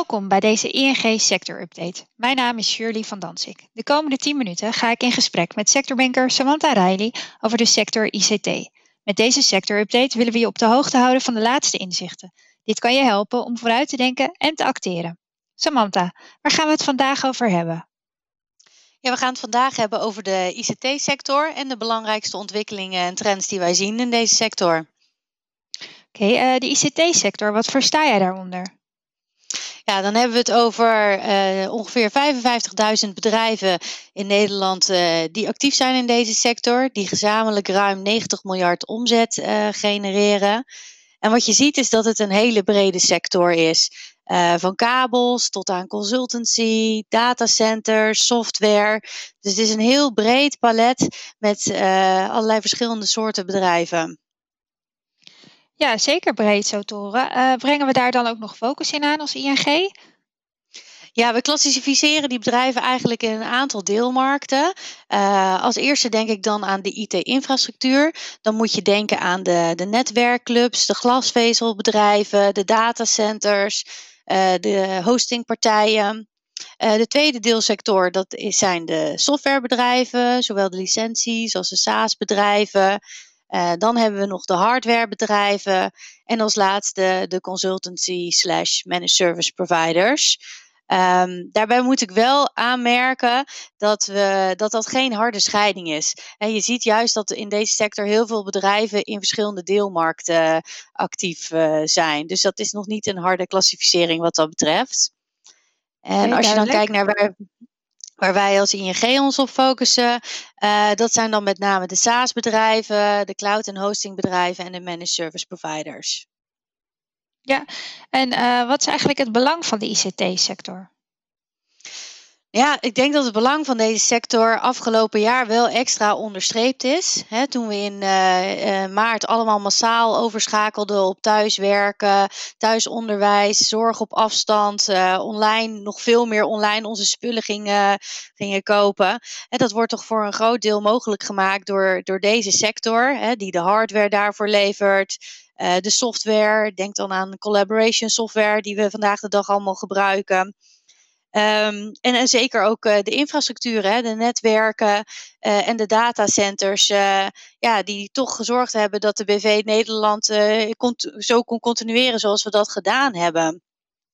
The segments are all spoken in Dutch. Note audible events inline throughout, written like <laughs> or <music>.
Welkom bij deze ING Sector Update. Mijn naam is Shirley van Dansik. De komende 10 minuten ga ik in gesprek met sectorbanker Samantha Riley over de sector ICT. Met deze sector update willen we je op de hoogte houden van de laatste inzichten. Dit kan je helpen om vooruit te denken en te acteren. Samantha, waar gaan we het vandaag over hebben? Ja, we gaan het vandaag hebben over de ICT-sector en de belangrijkste ontwikkelingen en trends die wij zien in deze sector. Oké, okay, uh, de ICT-sector, wat versta jij daaronder? Ja, dan hebben we het over uh, ongeveer 55.000 bedrijven in Nederland uh, die actief zijn in deze sector, die gezamenlijk ruim 90 miljard omzet uh, genereren. En wat je ziet is dat het een hele brede sector is. van kabels tot aan consultancy, datacenters, software. Dus het is een heel breed palet met allerlei verschillende soorten bedrijven. Ja, zeker breed zo te horen. Uh, brengen we daar dan ook nog focus in aan als ING? Ja, we klassificeren die bedrijven eigenlijk in een aantal deelmarkten. Uh, als eerste denk ik dan aan de IT-infrastructuur. Dan moet je denken aan de, de netwerkclubs, de glasvezelbedrijven, de datacenters, uh, de hostingpartijen. De tweede deelsector dat is, zijn de softwarebedrijven, zowel de licenties als de SaaS-bedrijven. Uh, dan hebben we nog de hardwarebedrijven en als laatste de consultancy slash managed service providers. Um, daarbij moet ik wel aanmerken dat, we, dat dat geen harde scheiding is. En je ziet juist dat in deze sector heel veel bedrijven in verschillende deelmarkten actief uh, zijn. Dus dat is nog niet een harde klassificering wat dat betreft. En als je dan kijkt naar waar, waar wij als ING ons op focussen, uh, dat zijn dan met name de SaaS-bedrijven, de cloud- en hostingbedrijven en de managed service providers. Ja, en uh, wat is eigenlijk het belang van de ICT-sector? Ja, ik denk dat het belang van deze sector afgelopen jaar wel extra onderstreept is. Toen we in uh, uh, maart allemaal massaal overschakelden op thuiswerken, thuisonderwijs, zorg op afstand, uh, online, nog veel meer online onze spullen gingen, gingen kopen. En dat wordt toch voor een groot deel mogelijk gemaakt door, door deze sector, die de hardware daarvoor levert. de software, denk dan aan collaboration software die we vandaag de dag allemaal gebruiken. Um, en, en, zeker ook uh, de infrastructuur, hè, de netwerken uh, en de datacenters, uh, ja, die toch gezorgd hebben dat de BV Nederland zo kon continueren zoals we dat gedaan hebben.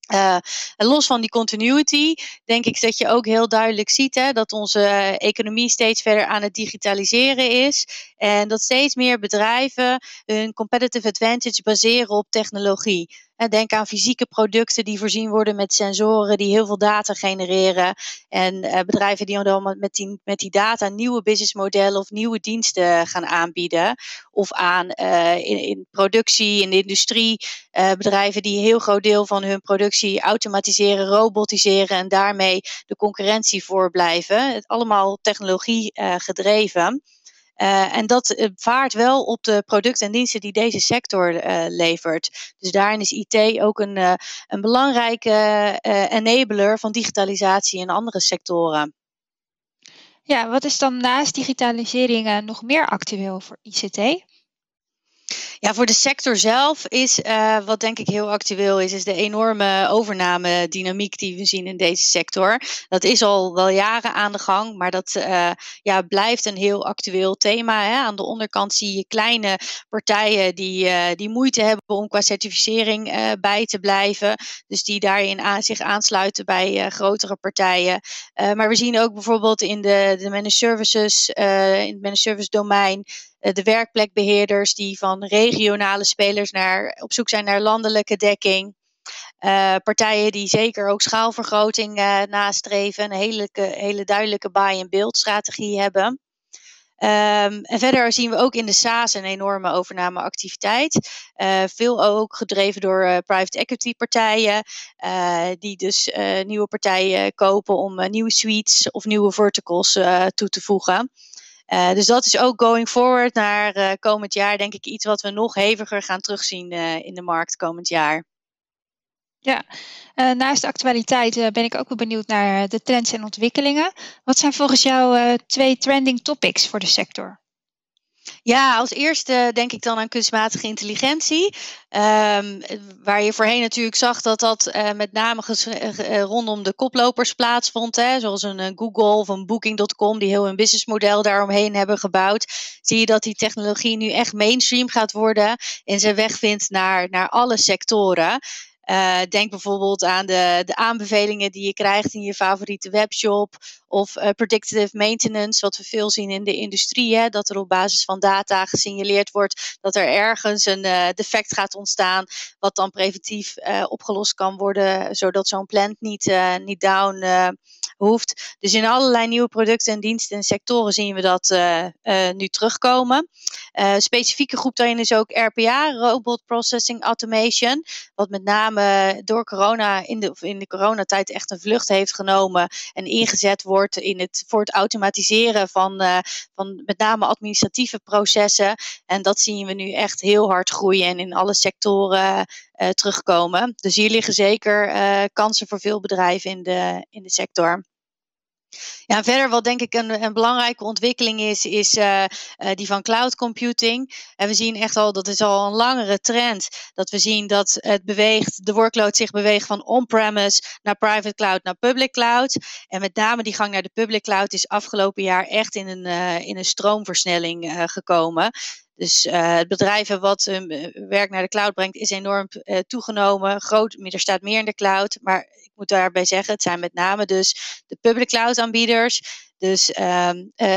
En los van die continuity, denk ik dat je ook heel duidelijk ziet hè, dat onze economie steeds verder aan het digitaliseren is. En dat steeds meer bedrijven hun competitive advantage baseren op technologie. Denk aan fysieke producten die voorzien worden met sensoren die heel veel data genereren. En uh, bedrijven die dan met die, met die data nieuwe businessmodellen of nieuwe diensten gaan aanbieden. Of aan uh, in, in, productie, in de industrie, uh, bedrijven die een heel groot deel van hun productie automatiseren, robotiseren en daarmee de concurrentie voorblijven. Het allemaal technologie gedreven. Uh, en dat uh, vaart wel op de producten en diensten die deze sector uh, levert. Dus daarin is IT ook een, een belangrijke enabler van digitalisatie in andere sectoren. Ja, wat is dan naast digitalisering nog meer actueel voor ICT? Ja, voor de sector zelf is uh, wat denk ik heel actueel is, is de enorme overname dynamiek die we zien in deze sector. Dat is al wel jaren aan de gang, maar dat uh, ja, blijft een heel actueel thema. Hè. Aan de onderkant zie je kleine partijen die, uh, die moeite hebben om qua certificering bij te blijven. Dus die daarin aan, zich aansluiten bij grotere partijen. maar we zien ook bijvoorbeeld in de, de managed services, in het managed service domein. Eh, de werkplekbeheerders die van regionale spelers naar, op zoek zijn naar landelijke dekking. Uh, partijen die zeker ook schaalvergroting uh, nastreven, een hele, hele duidelijke buy-and-build strategie hebben. Um, en verder zien we ook in de SaaS een enorme overnameactiviteit. Uh, veel ook gedreven door private equity partijen, die dus nieuwe partijen kopen om nieuwe suites of nieuwe verticals toe te voegen. Uh, dus dat is ook going forward naar uh, komend jaar, denk ik, iets wat we nog heviger gaan terugzien uh, in de markt komend jaar. Ja, naast de actualiteit ben ik ook wel benieuwd naar de trends en ontwikkelingen. Wat zijn volgens jou twee trending topics voor de sector? Ja, als eerste denk ik dan aan kunstmatige intelligentie. Um, waar je voorheen natuurlijk zag dat dat uh, met name uh, rondom de koplopers plaatsvond. Hè, zoals een Google of een Booking.com, die heel een businessmodel daaromheen hebben gebouwd. Zie je dat die technologie nu echt mainstream gaat worden en zijn weg vindt naar, naar alle sectoren. Uh, denk bijvoorbeeld aan de, de aanbevelingen die je krijgt in je favoriete webshop. Of uh, predictive maintenance, wat we veel zien in de industrie. Hè, dat er op basis van data gesignaleerd wordt dat er ergens een uh, defect gaat ontstaan. Wat dan preventief opgelost kan worden, zodat zo'n plant niet, niet down hoeft. Dus in allerlei nieuwe producten en diensten en sectoren zien we dat nu terugkomen. specifieke groep daarin is ook RPA, Robot Processing Automation. Wat met name door corona, in de, in de coronatijd echt een vlucht heeft genomen en ingezet wordt in het, voor het automatiseren van, uh, van met name administratieve processen. En dat zien we nu echt heel hard groeien en in alle sectoren uh, terugkomen. Dus hier liggen zeker kansen voor veel bedrijven in de, in de sector. Ja, verder wat denk ik een, een belangrijke ontwikkeling is, is uh, uh, die van cloud computing. En we zien echt al, dat is al een langere trend, dat we zien dat het beweegt, de workload zich beweegt van on-premise naar private cloud naar public cloud. En met name die gang naar de public cloud is afgelopen jaar echt in een, uh, in een stroomversnelling gekomen. Dus uh, het bedrijven wat hun werk naar de cloud brengt, is enorm uh, toegenomen. Groot, er staat meer in de cloud. Maar ik moet daarbij zeggen, het zijn met name dus de public cloud aanbieders. Dus uh,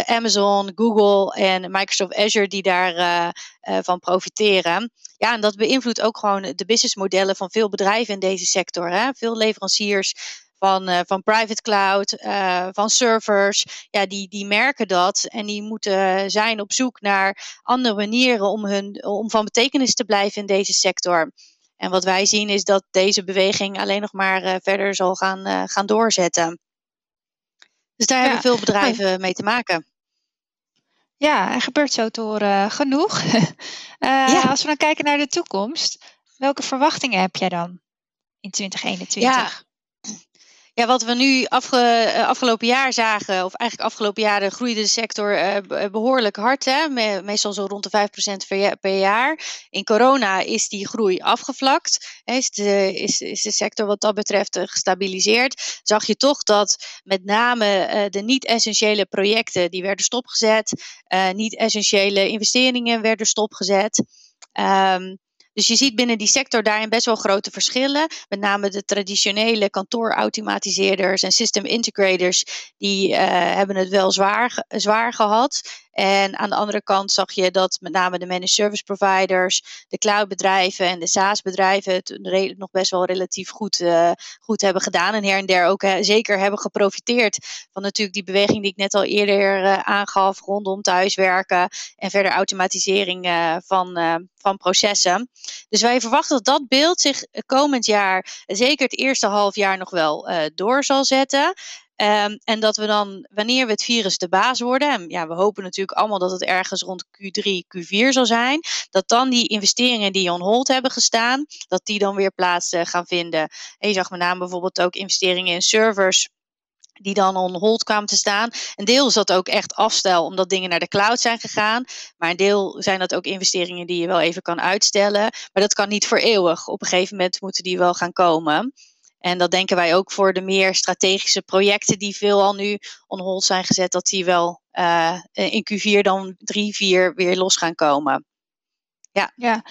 Amazon, Google en Microsoft Azure die daarvan van profiteren. Ja, en dat beïnvloedt ook gewoon de businessmodellen van veel bedrijven in deze sector. Hè? Veel leveranciers van, uh, van private cloud, uh, van servers. Ja, die, die merken dat en die moeten zijn op zoek naar andere manieren om, hun, om van betekenis te blijven in deze sector. En wat wij zien is dat deze beweging alleen nog maar uh, verder zal gaan, gaan doorzetten. Dus daar ja. hebben veel bedrijven mee te maken. Ja, er gebeurt zo te horen genoeg. <laughs> ja. Als we dan kijken naar de toekomst, welke verwachtingen heb jij dan in 2021? Ja. Ja, wat we nu eh, afgelopen jaar zagen, of eigenlijk afgelopen jaren groeide de sector uh, behoorlijk hard. Hè? meestal zo rond de 5% per, jaar. In corona is die groei afgevlakt. Is, de, is, is de sector wat dat betreft gestabiliseerd. Zag je toch dat met name de niet-essentiële projecten, die werden stopgezet. niet-essentiële investeringen werden stopgezet. Um, dus je ziet binnen die sector daarin best wel grote verschillen. Met name de traditionele kantoorautomatiseerders en system integrators, die uh, hebben het wel zwaar, zwaar gehad. En aan de andere kant zag je dat met name de managed service providers, de cloudbedrijven en de SaaS-bedrijven het nog best wel relatief goed, uh, goed hebben gedaan. En her en der ook zeker hebben geprofiteerd van natuurlijk die beweging die ik net al eerder uh, aangaf rondom thuiswerken en verder automatisering van, van processen. Dus wij verwachten dat dat beeld zich komend jaar, zeker het eerste half jaar, nog wel door zal zetten. Um, en dat we dan, wanneer we het virus de baas worden, en ja, we hopen natuurlijk allemaal dat het ergens rond Q3, Q4 zal zijn, dat dan die investeringen die on hold hebben gestaan, dat die dan weer plaats uh, gaan vinden. En je zag met name bijvoorbeeld ook investeringen in servers die dan on hold kwamen te staan. Een deel is dat ook echt afstel, omdat dingen naar de cloud zijn gegaan. Maar een deel zijn dat ook investeringen die je wel even kan uitstellen. Maar dat kan niet voor eeuwig. Op een gegeven moment moeten die wel gaan komen. En dat denken wij ook voor de meer strategische projecten die veelal nu on hold zijn gezet, dat die wel uh, in Q4 dan 3, 4 weer los gaan komen. Ja. ja.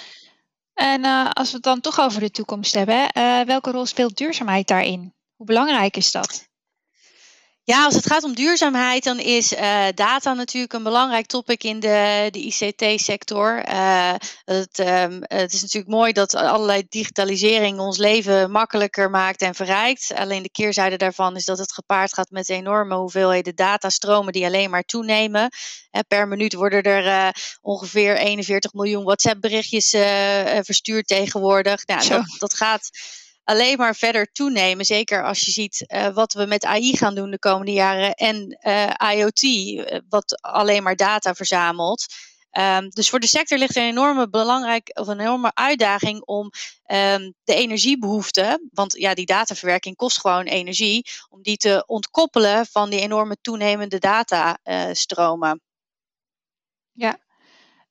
En uh, als we het dan toch over de toekomst hebben, uh, welke rol speelt duurzaamheid daarin? Hoe belangrijk is dat? Ja, als het gaat om duurzaamheid, dan is uh, data natuurlijk een belangrijk topic in de, de ICT-sector. Uh, het, um, het, is natuurlijk mooi dat allerlei digitalisering ons leven makkelijker maakt en verrijkt. Alleen de keerzijde daarvan is dat het gepaard gaat met enorme hoeveelheden datastromen die alleen maar toenemen. Per minuut worden er uh, ongeveer 41 miljoen WhatsApp-berichtjes verstuurd tegenwoordig. Nou, dat, dat gaat alleen maar verder toenemen. Zeker als je ziet uh, wat we met AI gaan doen de komende jaren en uh, IoT, uh, wat alleen maar data verzamelt. Um, dus voor de sector ligt er een enorme belangrijk of een enorme uitdaging om um, de energiebehoeften, want ja, die dataverwerking kost gewoon energie, om die te ontkoppelen van die enorme toenemende datastromen. Ja,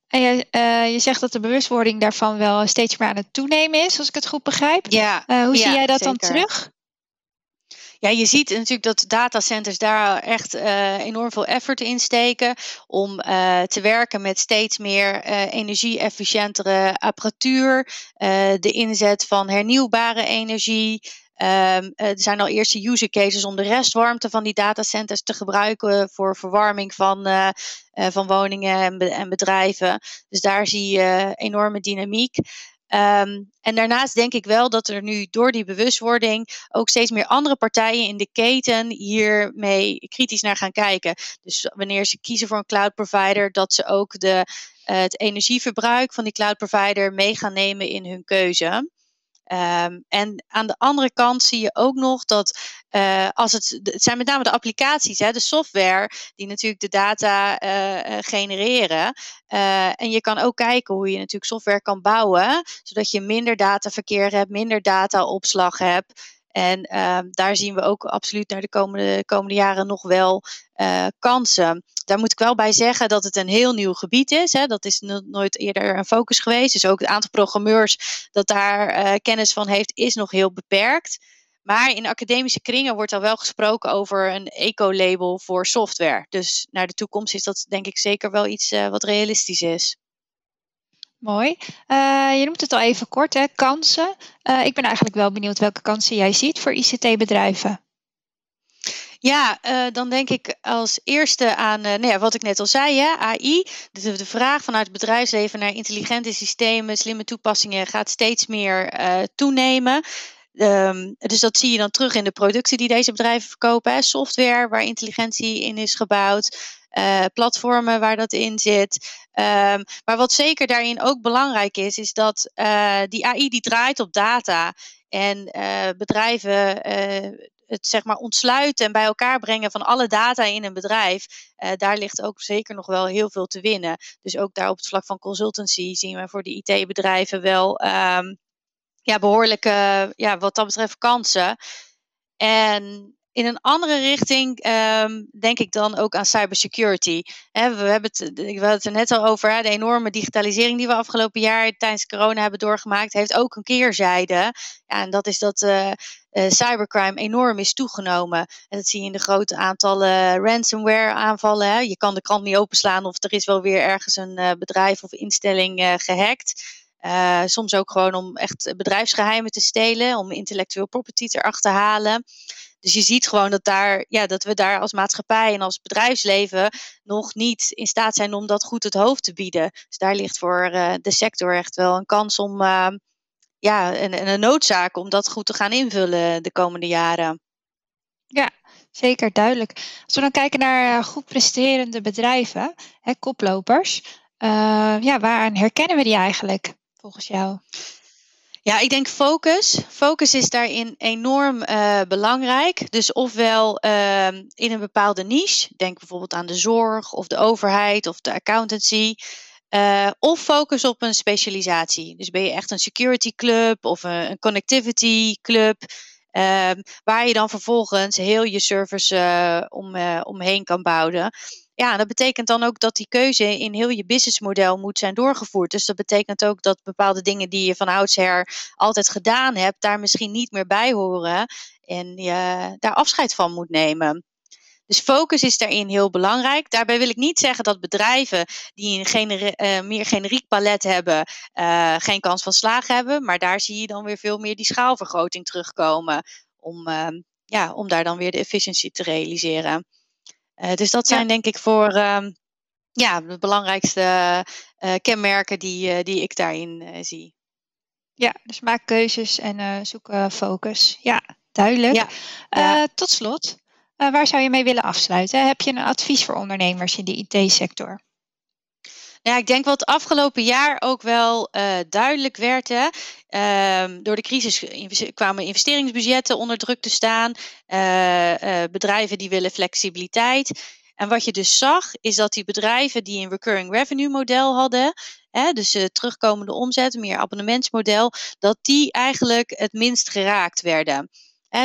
En je, uh, je zegt dat de bewustwording daarvan wel steeds meer aan het toenemen is, als ik het goed begrijp. Ja. Uh, hoe ja, zie jij dat zeker. dan terug? Ja, je ziet natuurlijk dat datacenters daar echt uh, enorm veel effort in steken om uh, te werken met steeds meer uh, energie-efficiëntere apparatuur, de inzet van hernieuwbare energie. Um, er zijn al eerste use cases om de restwarmte van die datacenters te gebruiken voor verwarming van, van woningen en, be en, bedrijven. Dus daar zie je enorme dynamiek. Um, en daarnaast denk ik wel dat er nu door die bewustwording ook steeds meer andere partijen in de keten hiermee kritisch naar gaan kijken. Dus wanneer ze kiezen voor een cloud provider, dat ze ook de, het energieverbruik van die cloud provider mee gaan nemen in hun keuze. Um, en aan de andere kant zie je ook nog dat uh, als het, het zijn met name de applicaties, hè, de software, die natuurlijk de data uh, genereren. Uh, en je kan ook kijken hoe je natuurlijk software kan bouwen, zodat je minder dataverkeer hebt, minder dataopslag hebt. En daar zien we ook absoluut naar de komende, komende jaren nog wel kansen. Daar moet ik wel bij zeggen dat het een heel nieuw gebied is. Hè. Dat is nooit eerder een focus geweest. Dus ook het aantal programmeurs dat daar uh, kennis van heeft, is nog heel beperkt. Maar in academische kringen wordt al wel gesproken over een eco-label voor software. Dus naar de toekomst is dat denk ik zeker wel iets uh, wat realistisch is. Mooi. Uh, je noemt het al even kort, hè? kansen. ik ben eigenlijk wel benieuwd welke kansen jij ziet voor ICT-bedrijven. Ja, uh, dan denk ik als eerste aan nou ja, wat ik net al zei, hè, AI. De, de vraag vanuit het bedrijfsleven naar intelligente systemen, slimme toepassingen gaat steeds meer toenemen. Um, dus dat zie je dan terug in de producten die deze bedrijven verkopen. Hè. Software waar intelligentie in is gebouwd. Uh, platformen waar dat in zit. Um, maar wat zeker daarin ook belangrijk is, is dat uh, die AI die draait op data. En uh, bedrijven het zeg maar ontsluiten en bij elkaar brengen van alle data in een bedrijf, daar ligt ook zeker nog wel heel veel te winnen. Dus ook daar op het vlak van consultancy zien we voor de IT-bedrijven wel um, ja, behoorlijke, ja, wat dat betreft, kansen. En in een andere richting um, denk ik dan ook aan cybersecurity. He, we, hebben het, we hadden het er net al over, de enorme digitalisering die we afgelopen jaar tijdens corona hebben doorgemaakt, heeft ook een keerzijde. Ja, en dat is dat uh, uh, cybercrime enorm is toegenomen. En dat zie je in de grote aantallen ransomware aanvallen. Hè. Je kan de krant niet openslaan of er is wel weer ergens een uh, bedrijf of instelling gehackt. Uh, soms ook gewoon om echt bedrijfsgeheimen te stelen, om intellectueel property erachter te halen. Dus je ziet gewoon dat, daar, ja, dat we daar als maatschappij en als bedrijfsleven nog niet in staat zijn om dat goed het hoofd te bieden. Dus daar ligt voor uh, de sector echt wel een kans om, uh, ja, en, een noodzaak om dat goed te gaan invullen de komende jaren. Ja, zeker duidelijk. Als we dan kijken naar goed presterende bedrijven, hè, koplopers, ja, waaraan herkennen we die eigenlijk? Volgens jou? Ja, ik denk focus. Focus is daarin enorm uh, belangrijk. Dus ofwel uh, in een bepaalde niche, denk bijvoorbeeld aan de zorg of de overheid of de accountancy. Uh, of focus op een specialisatie. Dus ben je echt een security club of een, een connectivity club. Ehm, waar je dan vervolgens heel je service om, omheen kan bouwen. Ja, dat betekent dan ook dat die keuze in heel je businessmodel moet zijn doorgevoerd. Dus dat betekent ook dat bepaalde dingen die je van oudsher altijd gedaan hebt, daar misschien niet meer bij horen en je daar afscheid van moet nemen. Dus focus is daarin heel belangrijk. Daarbij wil ik niet zeggen dat bedrijven die een uh, meer generiek palet hebben, uh, geen kans van slagen hebben. Maar daar zie je dan weer veel meer die schaalvergroting terugkomen. Om, uh, ja, om daar dan weer de efficiëntie te realiseren. Uh, dus dat zijn ja. denk ik voor uh, ja, de belangrijkste uh, kenmerken die, die ik daarin zie. Ja, dus maak keuzes en zoek focus. Ja, duidelijk. Ja. Ja. tot slot, waar zou je mee willen afsluiten? Heb je een advies voor ondernemers in de IT-sector? Ja, ik denk wat afgelopen jaar ook wel uh, duidelijk werd. Hè. Uh, door de crisis kwamen investeringsbudgetten onder druk te staan. Uh, bedrijven die willen flexibiliteit. En wat je dus zag, is dat die bedrijven die een recurring revenue model hadden, hè, dus terugkomende omzet, meer abonnementsmodel, dat die eigenlijk het minst geraakt werden.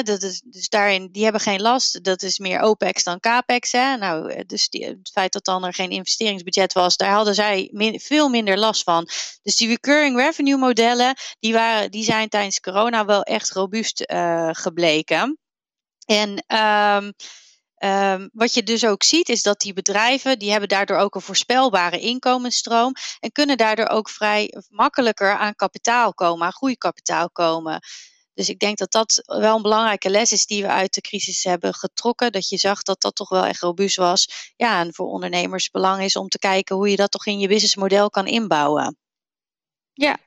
Dat is, dus daarin, die hebben geen last. Dat is meer OPEX dan CAPEX. Hè. Nou, eh, dus die, het feit dat dan er geen investeringsbudget was, daar hadden zij veel minder last van. Dus die recurring revenue modellen, die, waren, die zijn tijdens corona wel echt robuust uh, gebleken. En um, Um, wat je dus ook ziet is dat die bedrijven, die hebben daardoor ook een voorspelbare inkomensstroom en kunnen daardoor ook vrij makkelijker aan kapitaal komen, aan groeikapitaal komen. Dus ik denk dat dat wel een belangrijke les is die we uit de crisis hebben getrokken. Dat je zag dat dat toch wel echt robuust was. Ja, en voor ondernemers belang is om te kijken hoe je dat toch in je businessmodel kan inbouwen. Ja,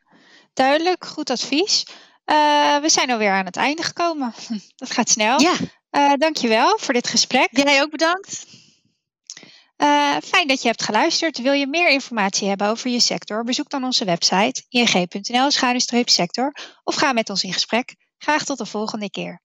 duidelijk. Goed advies. Uh, we zijn alweer aan het einde gekomen. <laughs> Dat gaat snel. Ja. Uh, dankjewel voor dit gesprek. Jij ook bedankt. Uh, fijn dat je hebt geluisterd. Wil je meer informatie hebben over je sector? Bezoek dan onze website ing.nl-sector of ga met ons in gesprek. Graag tot de volgende keer.